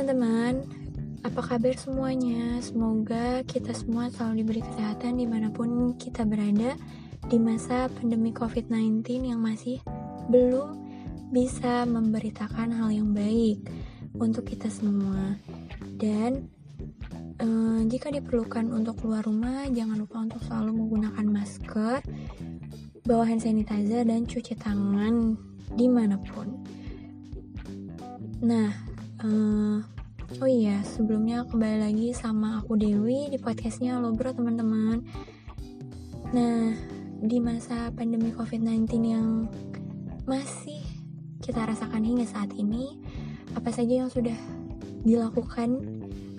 teman-teman, apa kabar semuanya? Semoga kita semua selalu diberi kesehatan di mana pun kita berada di masa pandemi COVID-19 yang masih belum bisa memberitakan hal yang baik untuk kita semua. Dan eh, jika diperlukan untuk keluar rumah, jangan lupa untuk selalu menggunakan masker, bawa hand sanitizer, dan cuci tangan di mana pun. Nah, Uh, oh iya, sebelumnya kembali lagi sama aku Dewi di podcastnya Lo Bro teman-teman. Nah, di masa pandemi COVID-19 yang masih kita rasakan hingga saat ini, apa saja yang sudah dilakukan,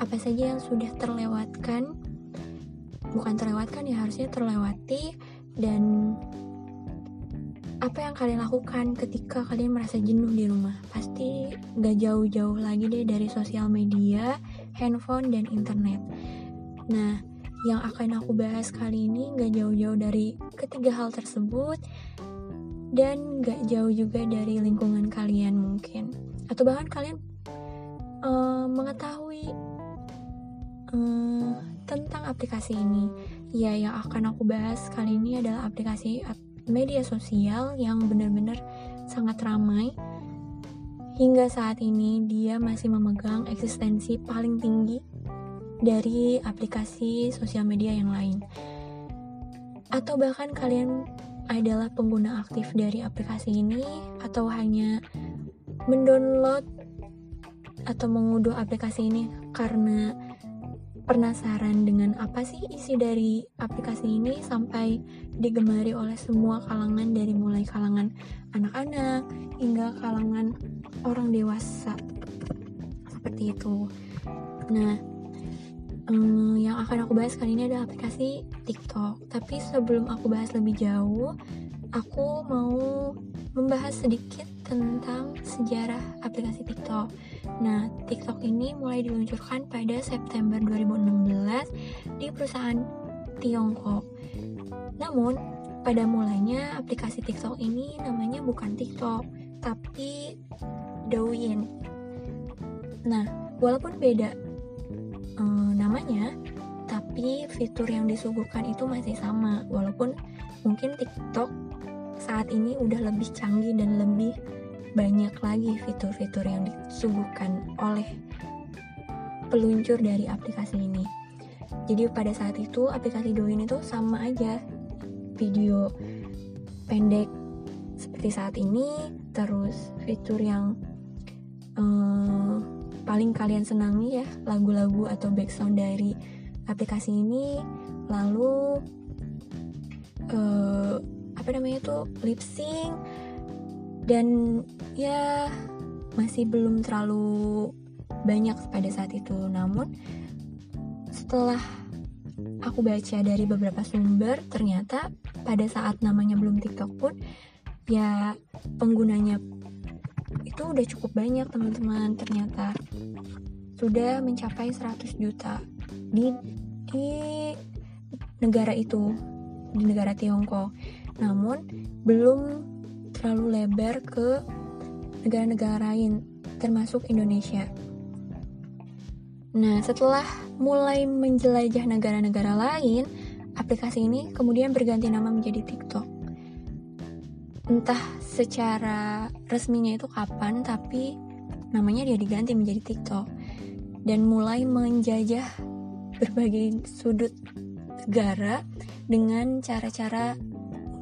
apa saja yang sudah terlewatkan, bukan terlewatkan ya harusnya terlewati dan apa yang kalian lakukan ketika kalian merasa jenuh di rumah? Pasti gak jauh-jauh lagi deh dari sosial media, handphone, dan internet. Nah, yang akan aku bahas kali ini gak jauh-jauh dari ketiga hal tersebut dan gak jauh juga dari lingkungan kalian mungkin. Atau bahkan kalian uh, mengetahui uh, tentang aplikasi ini. Ya, yang akan aku bahas kali ini adalah aplikasi media sosial yang benar-benar sangat ramai. Hingga saat ini dia masih memegang eksistensi paling tinggi dari aplikasi sosial media yang lain. Atau bahkan kalian adalah pengguna aktif dari aplikasi ini atau hanya mendownload atau mengunduh aplikasi ini karena penasaran dengan apa sih isi dari aplikasi ini sampai digemari oleh semua kalangan dari mulai kalangan anak-anak hingga kalangan orang dewasa seperti itu. Nah, um, yang akan aku bahas kali ini adalah aplikasi TikTok. Tapi sebelum aku bahas lebih jauh, aku mau membahas sedikit tentang sejarah aplikasi TikTok. Nah, TikTok ini mulai diluncurkan pada September 2016 di perusahaan Tiongkok. Namun, pada mulanya aplikasi TikTok ini namanya bukan TikTok, tapi Douyin. Nah, walaupun beda eh, namanya, tapi fitur yang disuguhkan itu masih sama. Walaupun mungkin TikTok saat ini udah lebih canggih dan lebih banyak lagi fitur-fitur yang disuguhkan oleh peluncur dari aplikasi ini. Jadi pada saat itu aplikasi Douyin itu sama aja video pendek seperti saat ini, terus fitur yang um, paling kalian senangi ya lagu-lagu atau background dari aplikasi ini, lalu uh, apa namanya tuh lip sync dan ya masih belum terlalu banyak pada saat itu. Namun setelah aku baca dari beberapa sumber ternyata pada saat namanya belum TikTok pun ya penggunanya itu udah cukup banyak teman-teman. Ternyata sudah mencapai 100 juta di di negara itu di negara Tiongkok. Namun belum terlalu lebar ke negara-negara lain, termasuk Indonesia. Nah, setelah mulai menjelajah negara-negara lain, aplikasi ini kemudian berganti nama menjadi TikTok. Entah secara resminya itu kapan, tapi namanya dia diganti menjadi TikTok. Dan mulai menjajah berbagai sudut negara dengan cara-cara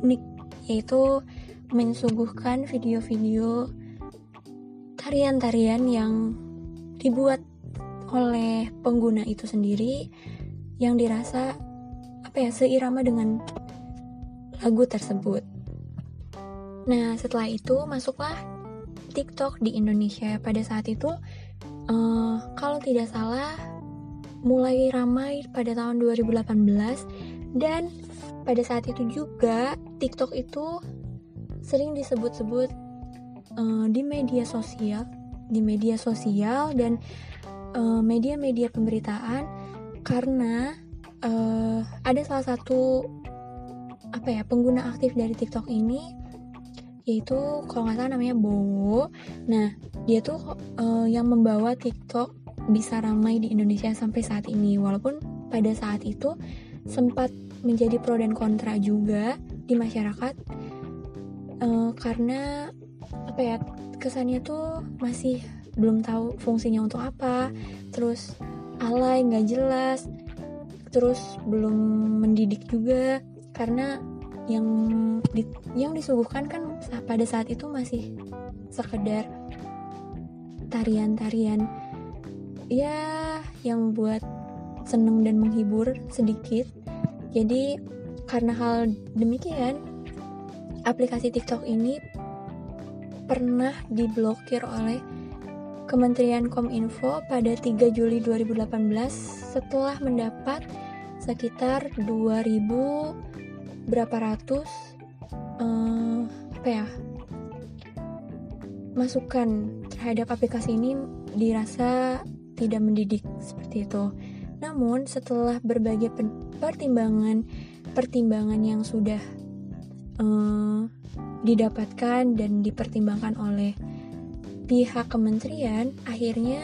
unik, yaitu mensuguhkan video-video tarian-tarian yang dibuat oleh pengguna itu sendiri yang dirasa apa ya seirama dengan lagu tersebut. Nah setelah itu masuklah TikTok di Indonesia pada saat itu uh, kalau tidak salah mulai ramai pada tahun 2018 dan pada saat itu juga TikTok itu sering disebut-sebut uh, di media sosial, di media sosial dan eh, media-media uh, pemberitaan karena uh, ada salah satu apa ya pengguna aktif dari TikTok ini yaitu kalau nggak salah namanya Bowo. Nah dia tuh uh, yang membawa TikTok bisa ramai di Indonesia sampai saat ini walaupun pada saat itu sempat menjadi pro dan kontra juga di masyarakat uh, karena apa ya kesannya tuh masih belum tahu fungsinya untuk apa. Terus alay nggak jelas. Terus belum mendidik juga. Karena yang di, yang disuguhkan kan pada saat itu masih sekedar tarian-tarian. Ya yang buat seneng dan menghibur sedikit. Jadi karena hal demikian aplikasi TikTok ini pernah diblokir oleh Kementerian Kominfo pada 3 Juli 2018 setelah mendapat sekitar 2000 berapa ratus uh, apa ya masukan terhadap aplikasi ini dirasa tidak mendidik seperti itu. Namun setelah berbagai pertimbangan pertimbangan yang sudah uh, didapatkan dan dipertimbangkan oleh pihak kementerian, akhirnya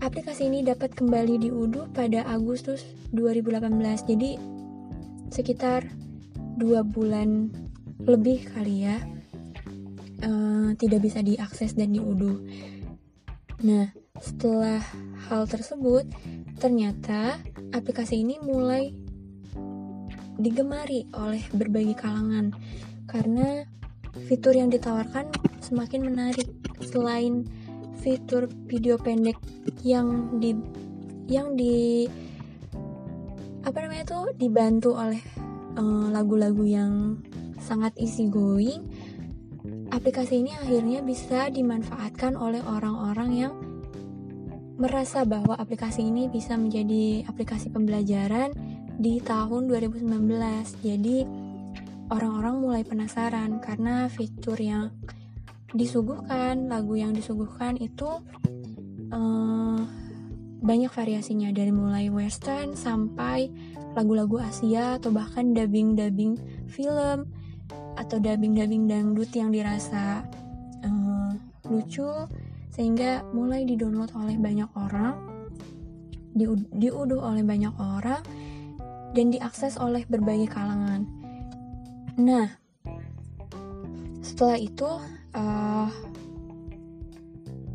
aplikasi ini dapat kembali diunduh pada Agustus 2018. Jadi sekitar dua bulan lebih kali ya uh, tidak bisa diakses dan diunduh. Nah, setelah hal tersebut, ternyata aplikasi ini mulai digemari oleh berbagai kalangan. Karena fitur yang ditawarkan semakin menarik. Selain fitur video pendek yang di yang di apa namanya tuh? Dibantu oleh eh, lagu-lagu uh, yang sangat easy going aplikasi ini akhirnya bisa dimanfaatkan oleh orang-orang yang merasa bahwa aplikasi ini bisa menjadi aplikasi pembelajaran di tahun 2019 jadi orang-orang mulai penasaran karena fitur yang disuguhkan, lagu yang disuguhkan itu uh, banyak variasinya. Dari mulai western sampai lagu-lagu Asia atau bahkan dubbing-dubbing film atau dubbing-dubbing dangdut yang dirasa uh, lucu sehingga mulai didownload oleh banyak orang, diuduh oleh banyak orang dan diakses oleh berbagai kalangan. Nah, setelah itu uh,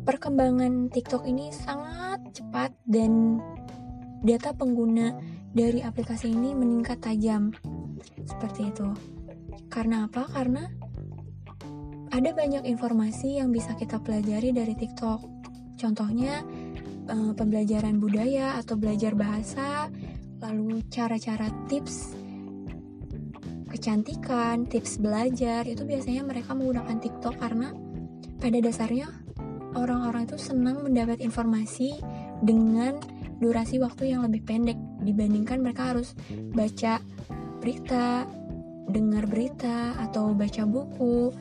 perkembangan TikTok ini sangat cepat dan data pengguna dari aplikasi ini meningkat tajam. Seperti itu. Karena apa? Karena ada banyak informasi yang bisa kita pelajari dari TikTok. Contohnya uh, pembelajaran budaya atau belajar bahasa, lalu cara-cara tips kecantikan, tips belajar, itu biasanya mereka menggunakan TikTok karena pada dasarnya orang-orang itu senang mendapat informasi dengan durasi waktu yang lebih pendek dibandingkan mereka harus baca berita, dengar berita, atau baca buku,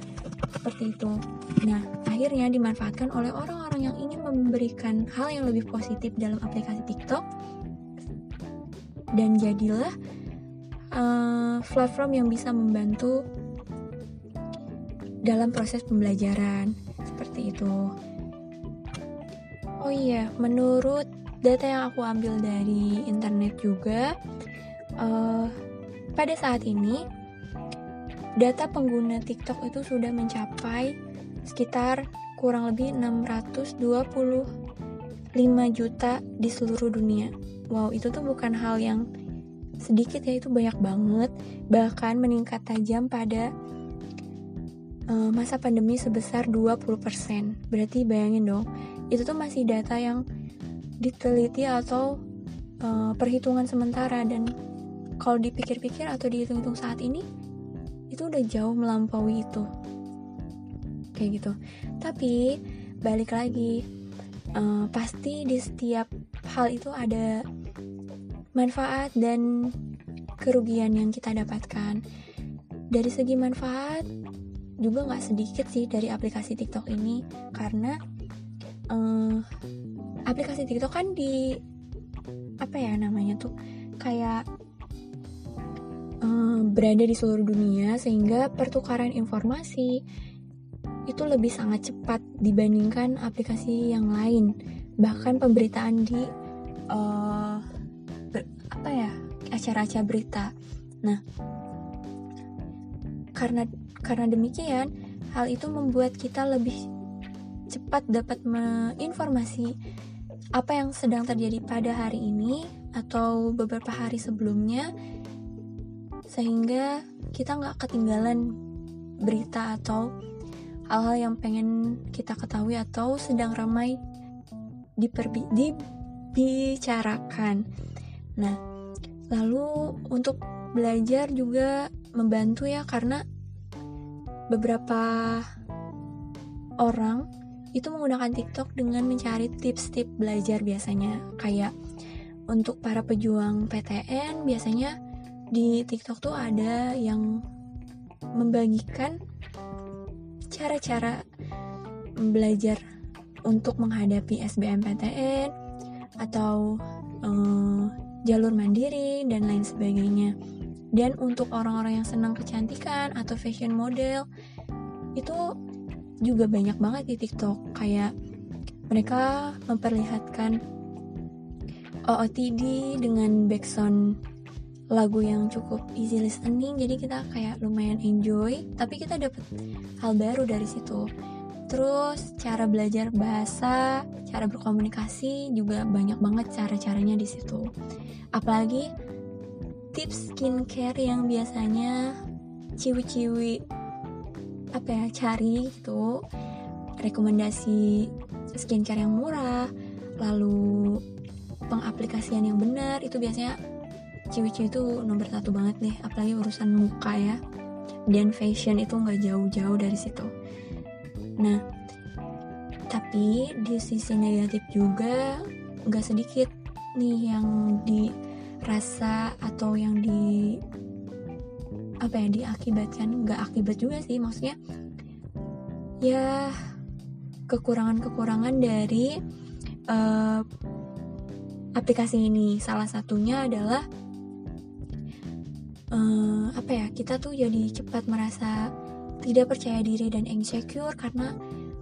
seperti itu. Nah, akhirnya dimanfaatkan oleh orang-orang yang ingin memberikan hal yang lebih positif dalam aplikasi TikTok dan jadilah uh, platform yang bisa membantu dalam proses pembelajaran seperti itu. Oh iya, menurut data yang aku ambil dari internet juga, uh, pada saat ini data pengguna TikTok itu sudah mencapai sekitar kurang lebih 625 juta di seluruh dunia. Wow, itu tuh bukan hal yang sedikit ya itu banyak banget. Bahkan meningkat tajam pada uh, masa pandemi sebesar 20% berarti bayangin dong itu tuh masih data yang diteliti atau uh, perhitungan sementara. Dan kalau dipikir-pikir atau dihitung-hitung saat ini itu udah jauh melampaui itu. Kayak gitu. Tapi balik lagi uh, pasti di setiap hal itu ada manfaat dan kerugian yang kita dapatkan. Dari segi manfaat juga nggak sedikit sih dari aplikasi TikTok ini karena uh, aplikasi TikTok kan di apa ya namanya tuh kayak uh, berada di seluruh dunia sehingga pertukaran informasi itu lebih sangat cepat dibandingkan aplikasi yang lain bahkan pemberitaan di uh, ber, apa ya acara-acara berita. Nah, karena karena demikian, hal itu membuat kita lebih cepat dapat menginformasi apa yang sedang terjadi pada hari ini atau beberapa hari sebelumnya sehingga kita nggak ketinggalan berita atau hal-hal yang pengen kita ketahui atau sedang ramai diperbi dibicarakan. Nah, lalu untuk belajar juga membantu ya karena beberapa orang itu menggunakan TikTok dengan mencari tips-tips belajar biasanya kayak untuk para pejuang PTN biasanya di TikTok tuh ada yang membagikan cara-cara belajar untuk menghadapi SBMPTN atau uh, jalur mandiri dan lain sebagainya. Dan untuk orang-orang yang senang kecantikan atau fashion model itu juga banyak banget di TikTok kayak mereka memperlihatkan OOTD dengan background lagu yang cukup easy listening jadi kita kayak lumayan enjoy tapi kita dapat hal baru dari situ. Terus cara belajar bahasa cara berkomunikasi juga banyak banget cara-caranya di situ. Apalagi tips skincare yang biasanya ciwi-ciwi apa ya cari gitu. Rekomendasi skincare yang murah lalu pengaplikasian yang benar itu biasanya ciwi-ciwi itu nomor satu banget deh apalagi urusan muka ya. Dan fashion itu nggak jauh-jauh dari situ. Nah tapi di sisi negatif juga nggak sedikit nih yang dirasa atau yang di apa ya diakibatkan. Nggak akibat juga sih maksudnya ya kekurangan-kekurangan dari uh, aplikasi ini. Salah satunya adalah uh, apa ya kita tuh jadi cepat merasa tidak percaya diri dan insecure karena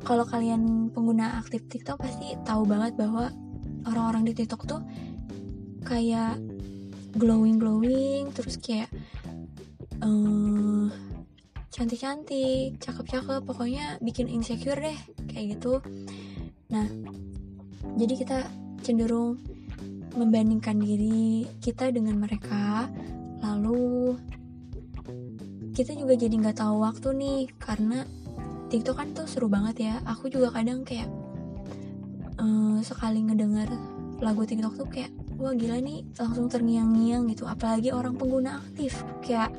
kalau kalian pengguna aktif TikTok pasti tahu banget bahwa orang-orang di TikTok tuh kayak glowing glowing terus kayak uh, cantik-cantik, cakep-cakep, pokoknya bikin insecure deh kayak gitu. Nah, jadi kita cenderung membandingkan diri kita dengan mereka, lalu kita juga jadi nggak tahu waktu nih karena TikTok kan tuh seru banget ya. Aku juga kadang kayak uh, sekali ngedenger lagu TikTok tuh kayak wah gila nih langsung terngiang-ngiang gitu. Apalagi orang pengguna aktif. Kayak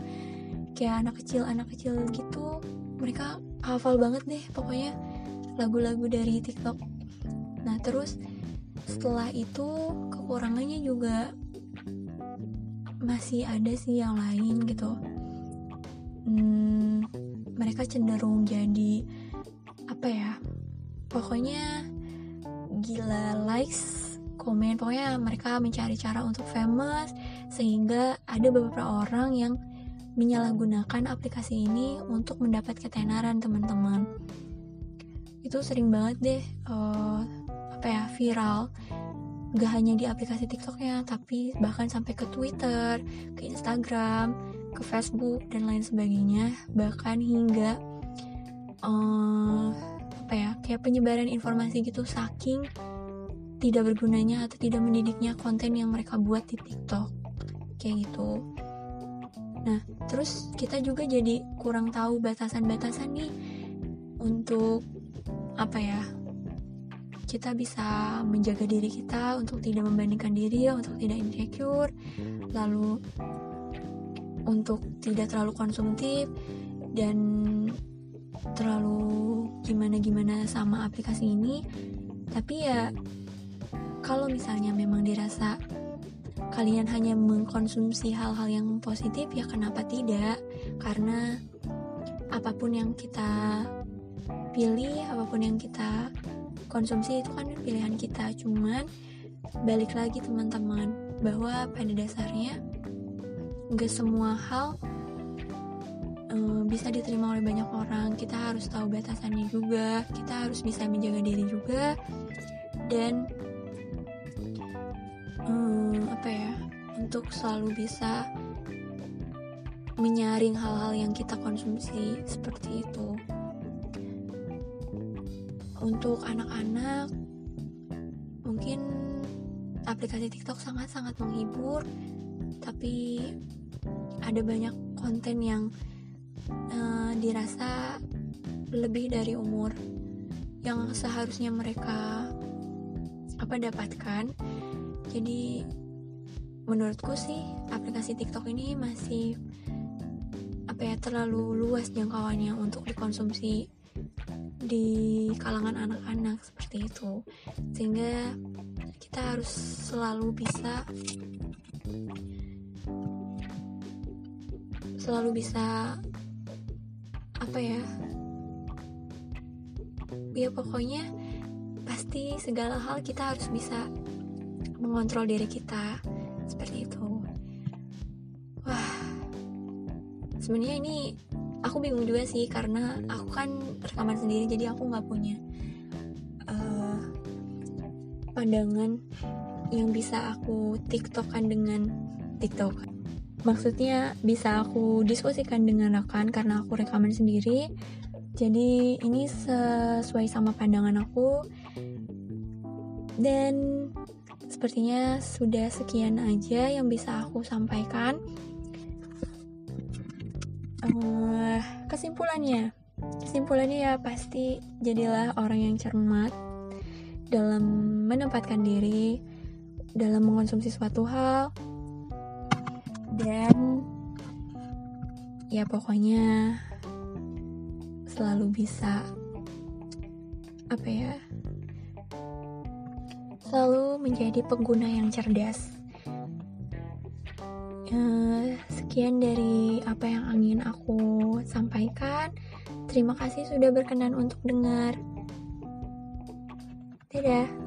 kayak anak kecil anak kecil gitu mereka hafal banget deh pokoknya lagu-lagu dari TikTok. Nah terus setelah itu kekurangannya juga masih ada sih yang lain gitu. Hmm, mereka cenderung jadi apa ya pokoknya gila likes komen pokoknya mereka mencari cara untuk famous sehingga ada beberapa orang yang menyalahgunakan aplikasi ini untuk mendapat ketenaran teman-teman. Itu sering banget deh uh, apa ya viral gak hanya di aplikasi TikTok ya tapi bahkan sampai ke Twitter ke Instagram ke Facebook dan lain sebagainya bahkan hingga uh, apa ya kayak penyebaran informasi gitu saking tidak bergunanya atau tidak mendidiknya konten yang mereka buat di TikTok kayak gitu Nah, terus kita juga jadi kurang tahu batasan-batasan nih untuk apa ya? Kita bisa menjaga diri kita untuk tidak membandingkan diri untuk tidak insecure, lalu untuk tidak terlalu konsumtif dan terlalu gimana-gimana sama aplikasi ini. Tapi ya kalau misalnya memang dirasa kalian hanya mengkonsumsi hal-hal yang positif ya kenapa tidak karena apa pun yang kita pilih apa pun yang kita konsumsi itu kan pilihan kita. Cuman balik lagi teman-teman bahwa pada dasarnya nggak semua hal um, bisa diterima oleh banyak orang. Kita harus tahu batasannya juga kita harus bisa menjaga diri juga dan um, apa ya untuk selalu bisa menyaring hal-hal yang kita konsumsi seperti itu untuk anak-anak mungkin aplikasi TikTok sangat-sangat menghibur tapi ada banyak konten yang uh, dirasa lebih dari umur yang seharusnya mereka apa dapatkan. Jadi menurutku sih aplikasi TikTok ini masih apa ya terlalu luas jangkauannya untuk dikonsumsi di kalangan anak-anak seperti itu. Sehingga kita harus selalu bisa selalu bisa apa ya ya pokoknya pasti segala hal kita harus bisa mengontrol diri kita seperti itu. Wah sebenarnya ini aku bingung juga sih karena aku kan rekaman sendiri jadi aku nggak punya uh, pandangan yang bisa aku tiktokan dengan tiktok. Maksudnya bisa aku diskusikan dengan rekan karena aku rekaman sendiri. Jadi ini sesuai sama pandangan aku. Dan sepertinya sudah sekian aja yang bisa aku sampaikan uh, kesimpulannya. Kesimpulannya ya pasti jadilah orang yang cermat dalam menempatkan diri dalam mengonsumsi suatu hal dan ya pokoknya selalu bisa apa ya selalu menjadi pengguna yang cerdas. Ya, sekian dari apa yang ingin aku sampaikan. Terima kasih sudah berkenan untuk dengar. Dadah